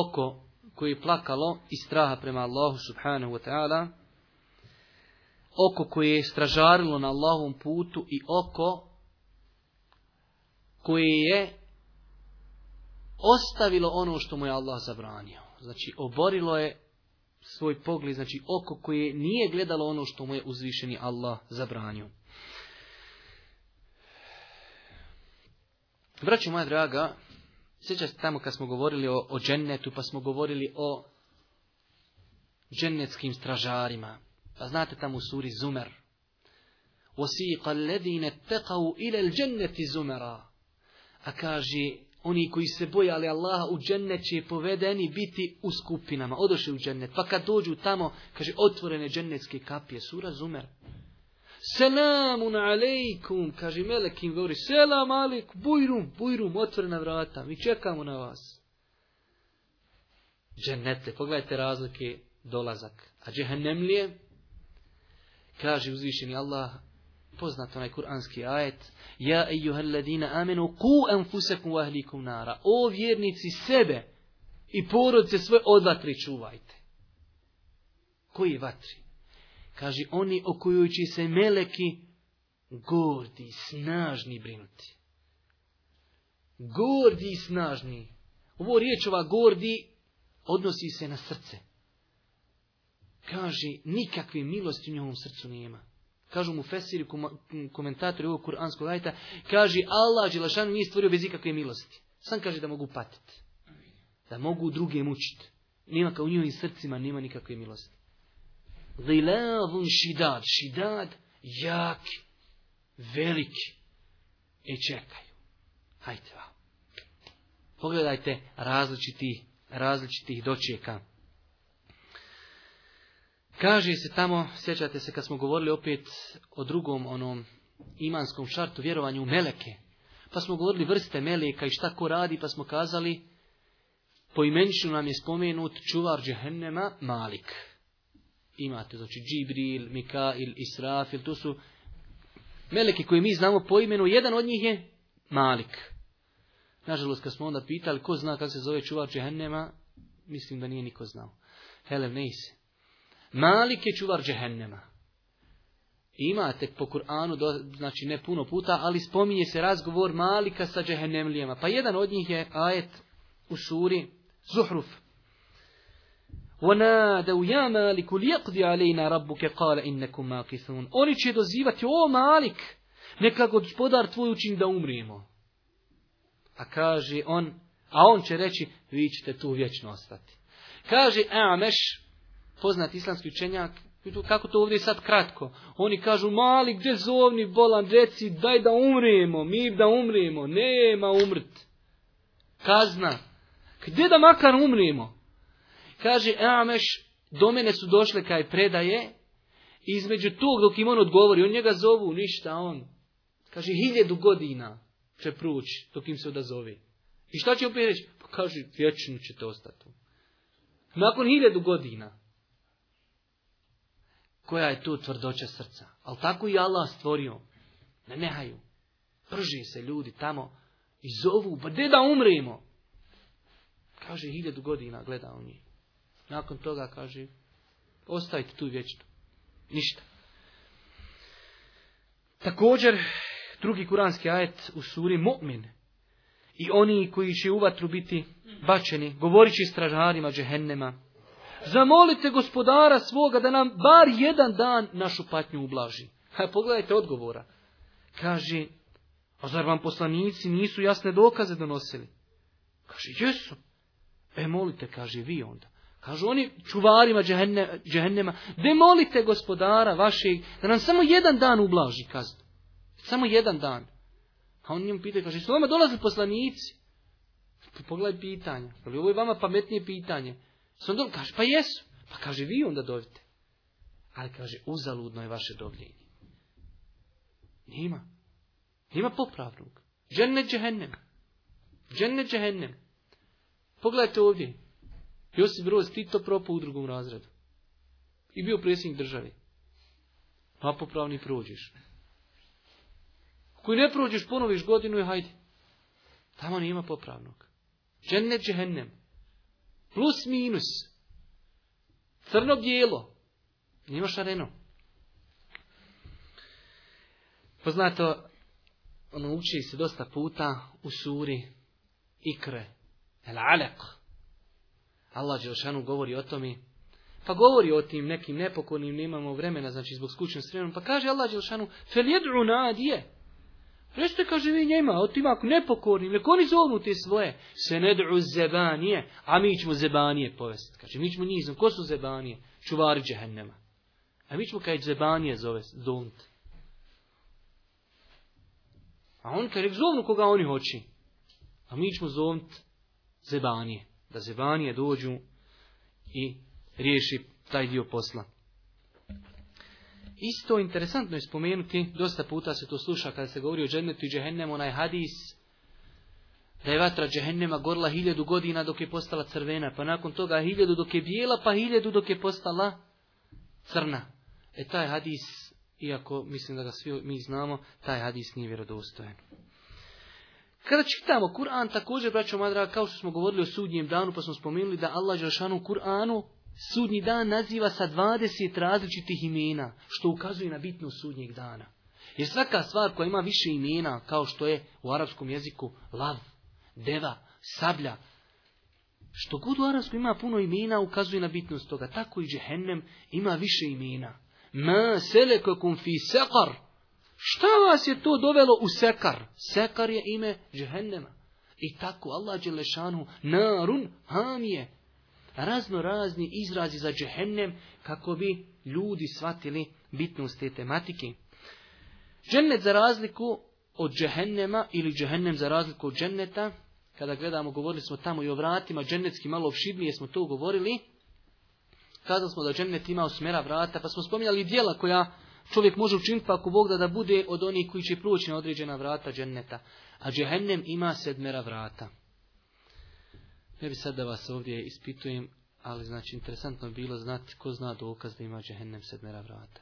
Oko koje je plakalo i straha prema Allahu subhanahu wa ta'ala, oko koje je stražarilo na Allahovom putu i oko koje je ostavilo ono što mu je Allah zabranio. Znači, oborilo je svoj pogled, znači oko koje nije gledalo ono što mu je uzvišeni Allah zabranio. Braćo moja draga, sjećate se tamo kad smo govorili o, o džennetu, pa smo govorili o džennetskim stražarima. Pa znate tamo u suri Zumer. وَسِيقَ ledine u ilel dženneti Zumera, A kaže, oni koji se bojali Allaha u džennet će povedeni biti u skupinama. Odošli u džennet. Pa kad dođu tamo, kaže, otvorene džennetske kapije. Sura Zumer. Selamun alejkum, kaže melek im govori, selam alek, bujrum, bujrum, otvorena vrata, mi čekamo na vas. Džennetle, pogledajte razlike, dolazak. A džehennemlije, kaže uzvišeni Allah, poznat onaj kuranski ajet Ja ejuhalladina amenu ku anfusakum wa ahlikum nara O vjernici sebe i porodice svoje od vatri čuvajte. Koji vatri? Kaže oni o će se meleki gordi, snažni brinuti. Gordi i snažni. Ovo riječ ova gordi odnosi se na srce. Kaže, nikakve milosti u njegovom srcu nema. Kažu mu Fesiri, komentatori ovog kuranskog ajta, kaže Allah Đelešanu nije stvorio bez ikakve milosti. Sam kaže da mogu patiti. Da mogu druge mučiti. Nema kao u njihovim srcima, nema nikakve milosti. Zilavun šidad, šidad, jak, velik. E čekaju. Hajte vam. Pogledajte različiti, različitih dočeka. Kaže se tamo, sjećate se kad smo govorili opet o drugom onom imanskom šartu vjerovanju u meleke. Pa smo govorili vrste meleka i šta ko radi, pa smo kazali po nam je spomenut čuvar džehennema Malik. Imate, znači Džibril, Mikail, Israfil, to su meleke koje mi znamo po imenu, jedan od njih je Malik. Nažalost, kad smo onda pitali ko zna kako se zove čuvar džehennema, mislim da nije niko znao. Helev, ne Malik je čuvar džehennema. Imate po Kur'anu, znači ne puno puta, ali spominje se razgovor Malika sa džehennemlijama. Pa jedan od njih je ajet u suri Zuhruf. Oni će dozivati, o Malik, neka gospodar tvoj učin da umrimo. A kaže on, a on će reći, vi ćete tu vječno ostati. Kaže Ameš, poznat islamski učenjak, kako to ovdje sad kratko? Oni kažu, mali, gdje zovni bolan, reci, daj da umrijemo, mi da umrijemo, nema umrt. Kazna. Gdje da makar umrijemo? Kaže, Ameš, do mene su došle kaj predaje, između tog dok im on odgovori, on njega zovu, ništa on. Kaže, hiljedu godina će prući dok im se odazovi. I šta će opet reći? Pa kaže, vječno to ostati. Nakon hiljedu godina koja je tu tvrdoća srca. Ali tako i Allah stvorio. Ne nehaju. Prži se ljudi tamo i zovu, pa gdje da umrimo? Kaže, hiljadu godina gleda on njih. Nakon toga kaže, Ostavite tu vječno. Ništa. Također, drugi kuranski ajet u suri Mu'min. I oni koji će u vatru biti bačeni, Govorići stražarima džehennema, Zamolite gospodara svoga da nam bar jedan dan našu patnju ublaži. A pogledajte odgovora. Kaže, a zar vam poslanici nisu jasne dokaze donosili? Kaže, jesu. E molite, kaže, vi onda. Kažu oni čuvarima džehenne, džehennema, de molite gospodara vašeg da nam samo jedan dan ublaži kaže. Samo jedan dan. A on njemu pita, kaže, su vama dolaze poslanici? Pogledaj pitanje. Ali ovo je vama pametnije pitanje on kaže, pa jesu. Pa kaže, vi onda dovite. Ali kaže, uzaludno je vaše dovljenje. Nema. Nema popravnog. Dženne džehennem. Dženne džehennem. Pogledajte ovdje. Josip Broz Tito propao u drugom razredu. I bio predsjednik države. Pa popravni prođeš. Koji ne prođeš, ponoviš godinu i hajde. Tamo nema popravnog. Dženne džehennem. Plus minus. Crno bijelo. Nema šareno. Poznato, ono uči se dosta puta u suri Ikre, El Alek. Allah Đelšanu govori o tome, pa govori o tim nekim nepokornim, nemamo vremena, znači zbog skućnog sremena, pa kaže Allah Đelšanu, fel jedru nadije, Recite, kaže vi njima, otima ako nepokorni, neko oni zovnu te svoje. Se ne dru zebanije, a mi ćemo zebanije povesti. Kaže, mi ćemo njih Ko su zebanije? Čuvari džehennema. A mi ćemo kaj zebanije zove, zovnuti. A on kaže, zovnu koga oni hoći. A mi ćemo zovnuti zebanije. Da zebanije dođu i riješi taj dio posla. Isto interesantno je spomenuti, dosta puta se to sluša kada se govori o džennetu i džehennemu, onaj hadis da je vatra džehennema gorla hiljadu godina dok je postala crvena, pa nakon toga hiljadu dok je bijela, pa hiljedu dok je postala crna. E taj hadis, iako mislim da ga svi mi znamo, taj hadis nije vjerodostojan. Kada čitamo Kur'an, također, braćo Madra, kao što smo govorili o sudnjem danu, pa smo spomenuli da Allah Žešanu Kur'anu sudnji dan naziva sa dvadeset različitih imena, što ukazuje na bitnost sudnjeg dana. Jer svaka stvar koja ima više imena, kao što je u arapskom jeziku lav, deva, sablja, što god u arapskom ima puno imena, ukazuje na bitnost toga. Tako i džehennem ima više imena. Ma selekakum fi sekar. Šta vas je to dovelo u sekar? Sekar je ime džehennema. I tako Allah Đelešanu narun hamije razno razni izrazi za džehennem kako bi ljudi shvatili bitnost te tematike. Džennet za razliku od džehennema ili džehennem za razliku od dženneta, kada gledamo, govorili smo tamo i o vratima, džennetski malo opširnije smo to govorili, kazali smo da džennet ima osmera vrata, pa smo spominjali dijela koja čovjek može učiniti, pa ako Bog da da bude od onih koji će proći na određena vrata dženneta. A džehennem ima sedmera vrata. Ne bi sad da vas ovdje ispitujem, ali znači interesantno bilo znati ko zna dokaz da ima džehennem sedmera vrata.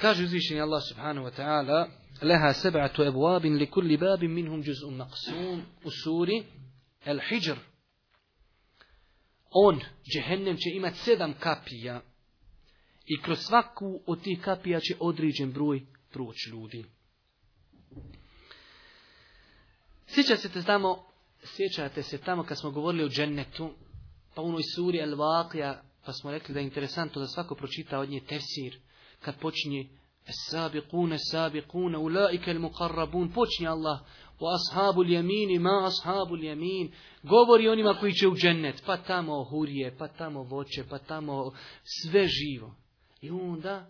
Kaže uzvišeni Allah subhanahu wa ta'ala Leha seba'atu ebuabin li kulli babin minhum juz'un maksum u suri El Hijr. On, džehennem, će imat sedam kapija i kroz svaku od tih kapija će određen broj proći ljudi. Sjeća se znamo sjećate se tamo kad smo govorili o džennetu, pa u onoj suri al Vaqija, pa smo rekli da je interesantno da svako pročita od nje tefsir, kad počinje sabiqune, ulaike il-muqarrabun, počinje Allah o ashabu ljemini, ma ashabu ljemin, govori onima koji će u džennet, pa tamo hurje, pa tamo voće, pa tamo sve živo. I onda,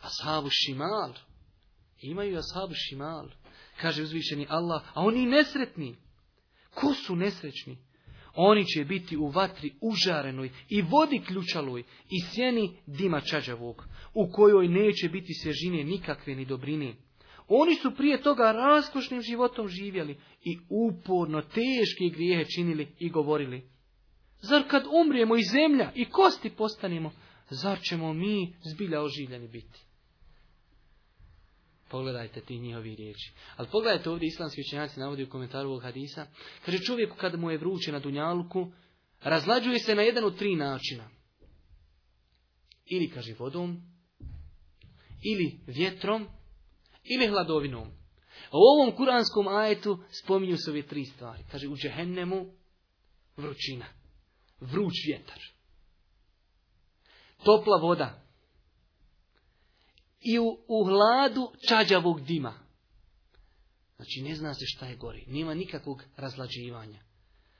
ashabu šimal, imaju ashabu šimal, kaže uzvišeni Allah, a oni nesretni, Ko su nesrećni? Oni će biti u vatri užarenoj i vodi ključaloj i sjeni dima čađavog, u kojoj neće biti svježine nikakve ni dobrine. Oni su prije toga raskošnim životom živjeli i uporno teške grijehe činili i govorili. Zar kad umrijemo i zemlja i kosti postanemo, zar ćemo mi zbilja oživljeni biti? Pogledajte ti njihovi riječi. Ali pogledajte ovdje islamski učenjaci navodi u komentaru ovog hadisa. Kaže čovjek kad mu je vruće na dunjaluku, razlađuje se na jedan od tri načina. Ili kaže vodom, ili vjetrom, ili hladovinom. A u ovom kuranskom ajetu spominju se ove tri stvari. Kaže u džehennemu vrućina, vruć vjetar, topla voda, i u, u hladu čađavog dima. Znači ne zna se šta je gori, nema nikakvog razlađivanja.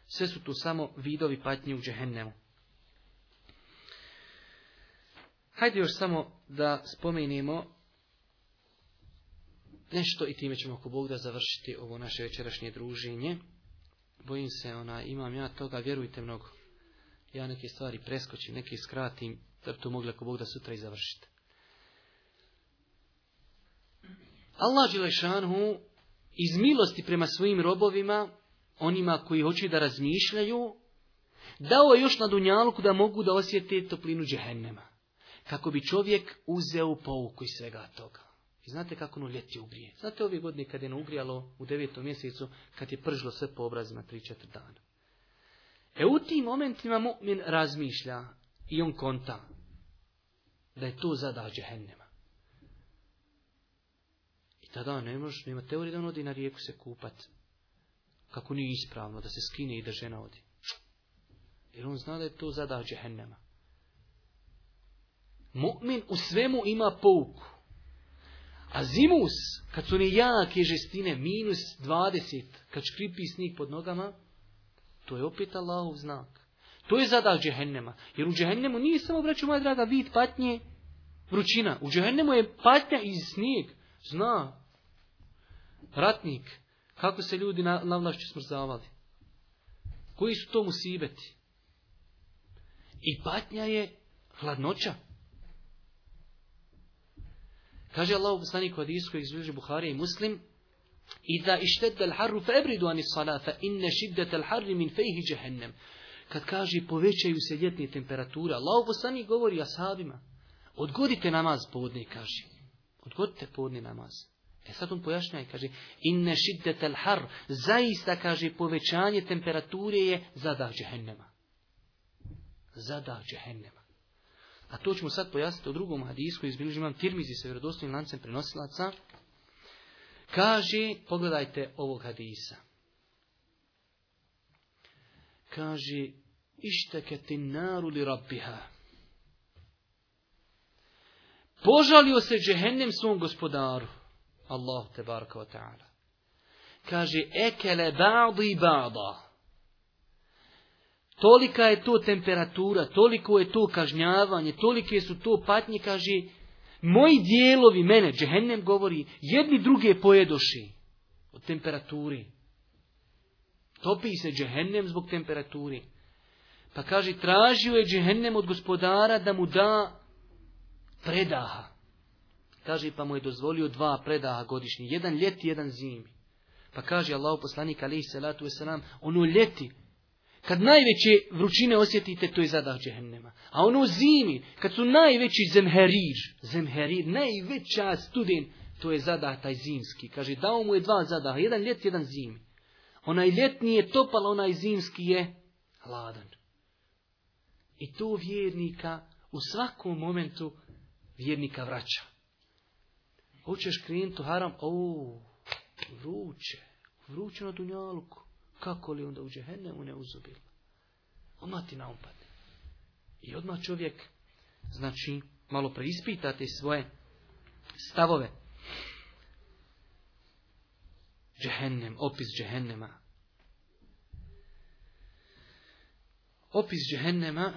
Sve su tu samo vidovi patnje u džehennemu. Hajde još samo da spomenemo nešto i time ćemo ako Bog da završiti ovo naše večerašnje druženje. Bojim se, ona, imam ja toga, vjerujte mnogo. Ja neke stvari preskočim, neke skratim, da bi to mogli ako Bog da sutra i završiti. Allah Đelešanhu iz milosti prema svojim robovima, onima koji hoće da razmišljaju, dao je još na dunjalku da mogu da osjete toplinu džehennema. Kako bi čovjek uzeo pouku iz svega toga. I znate kako ono ljeti ugrije. Znate ove godine kad je ono ugrijalo u devetom mjesecu, kad je pržilo sve po obrazima tri četiri dana. E u tim momentima mu'min razmišlja i on konta da je to zada džehennema tada ne možeš nema teorije da on odi na rijeku se kupat. Kako nije ispravno da se skine i da žena odi. Jer on zna da je to zadah džehennema. Mu'min u svemu ima pouku. A zimus, kad su ne jake žestine, minus 20, kad škripi snig pod nogama, to je opet Allahov znak. To je zadah džehennema. Jer u džehennemu nije samo, braću moja draga, vid patnje, vrućina. U džehennemu je patnja i snijeg. Zna, ratnik, kako se ljudi na, vlašću smrzavali. Koji su to musibeti? I patnja je hladnoća. Kaže Allah u poslaniku koji izbilježi Buhari i Muslim, Iza ištete l'harru fe ebridu ani sala, inne šiddete l'harri min Kad kaže povećaju se ljetne temperatura. Allah poslanik govori ashabima, odgodite namaz podne, kaže. Odgodite podne namaz. E sad on i kaže, inne šiddetel har, zaista, kaže, povećanje temperature je zadah džehennema. Zadah džehennema. A to ćemo sad pojasniti u drugom hadisku, izbilježi imam tirmizi sa vjerodostojnim lancem prenosilaca. Kaže, pogledajte ovog hadisa. Kaže, išteketi naru li rabbiha. Požalio se džehennem svom gospodaru. Allah te baraka wa ta'ala. Kaže, ekele ba'di ba'da. Tolika je to temperatura, toliko je to kažnjavanje, tolike su to patnje, kaže, moji dijelovi mene, džehennem govori, jedni druge pojedoši od temperaturi. Topi se džehennem zbog temperaturi. Pa kaže, tražio je džehennem od gospodara da mu da predaha. Kaže, pa mu je dozvolio dva predaha godišnje. Jedan ljeti, jedan zimi. Pa kaže Allah poslanik alaihi salatu wasalam, ono ljeti, kad najveće vrućine osjetite, to je zadah džehennema. A ono zimi, kad su najveći zemherir, zemherir, najveća studen, to je zadah taj zimski. Kaže, dao mu je dva zadaha, jedan ljet, jedan zimi. Onaj ljetni je topal, onaj zimski je hladan. I to vjernika u svakom momentu vjernika vraća. Hoćeš krenuti u haram, o, vruće, vruće na dunjaluku. Kako li onda u džehennemu ne uzubila? Oma ti I odmah čovjek, znači, malo preispitati svoje stavove. Džehennem, opis džehennema. Opis džehennema,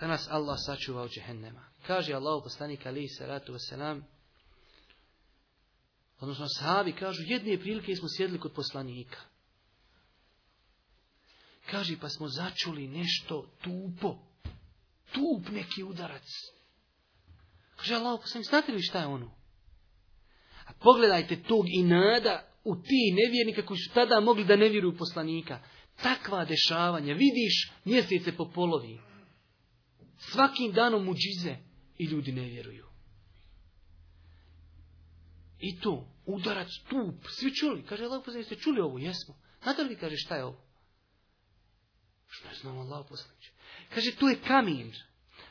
danas Allah sačuvao u džehennema. Kaže Allah poslanik alaihi salatu wasalam, odnosno savi kažu, jedne prilike smo sjedli kod poslanika. Kaži, pa smo začuli nešto tupo, tup neki udarac. Kaže, Allah, poslanik, znate li šta je ono? A pogledajte tog i nada u ti nevjernika koji su tada mogli da ne vjeruju poslanika. Takva dešavanja, vidiš mjesece po polovi. Svakim danom muđize i ljudi ne vjeruju. I to, udarac, tup, svi čuli. Kaže, Allah poslanik, jeste čuli ovo? Jesmo. Znate li kaže, šta je ovo? Što je znao Allah Kaže, to je kamin,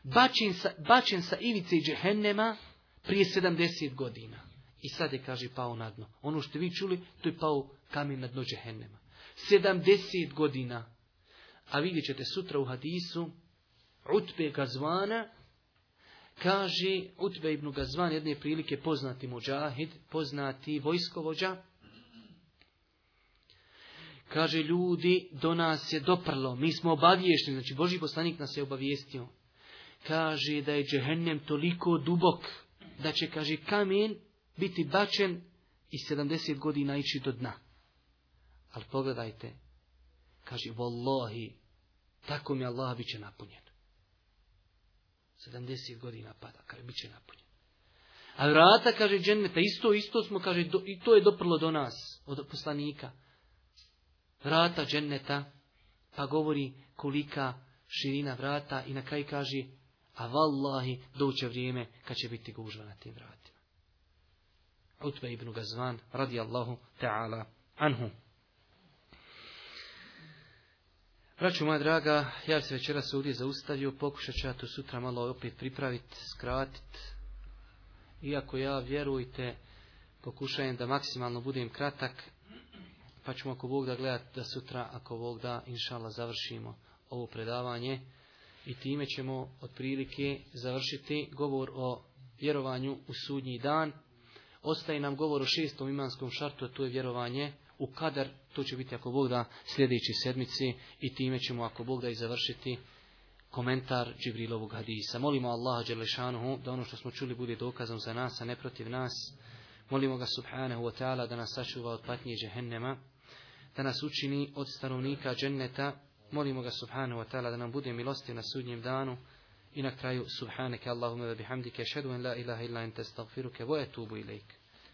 bačen sa, bačen sa ivice i džehennema prije 70 godina. I sad je, kaže, pao na dno. Ono što vi čuli, to je pao kamin na dno džehennema. 70 godina. A vidjet ćete sutra u hadisu Utbe Gazvana, Kaže Utbe ibn Gazvan jedne prilike poznati muđahid, poznati vojskovođa. Kaže ljudi, do nas je doprlo, mi smo obaviješteni, znači Boži poslanik nas je obavijestio. Kaže da je džehennem toliko dubok, da će, kaže, kamen biti bačen i 70 godina ići do dna. Ali pogledajte, kaže, Wallahi, tako mi Allah bit će napunjen. Sedamdeset godina pada, kaže, bit će napunjen. A vrata, kaže, dženneta, isto, isto smo, kaže, i to je doprlo do nas, od poslanika. Vrata dženneta, pa govori kolika širina vrata i na kraj kaže, a vallahi, doće vrijeme kad će biti gužva na tim vratima. Utbe ibn Gazvan, radijallahu ta'ala, anhu. Braću moja draga, ja se večeras ovdje zaustavio, pokušat ću ja to sutra malo opet pripraviti, skratiti. Iako ja, vjerujte, pokušajem da maksimalno budem kratak, pa ćemo ako Bog da gledati da sutra, ako Bog da, inšala, završimo ovo predavanje. I time ćemo otprilike završiti govor o vjerovanju u sudnji dan. Ostaje nam govor o šestom imanskom šartu, a to je vjerovanje u kadar to će biti ako Bog da sljedeći sedmici i time ćemo ako Bog da i završiti komentar Džibrilovog hadisa. Molimo Allaha Đelešanuhu da ono što smo čuli bude dokazom za nas, a ne protiv nas. Molimo ga Subhanehu wa ta'ala da nas sačuva od patnje džehennema, da nas učini od stanovnika dženneta. Molimo ga Subhanehu wa ta'ala da nam bude milostiv na sudnjem danu. I na kraju, Subhaneke Allahume ve bihamdike, šedu en la ilaha illa ente, stagfiruke, vo etubu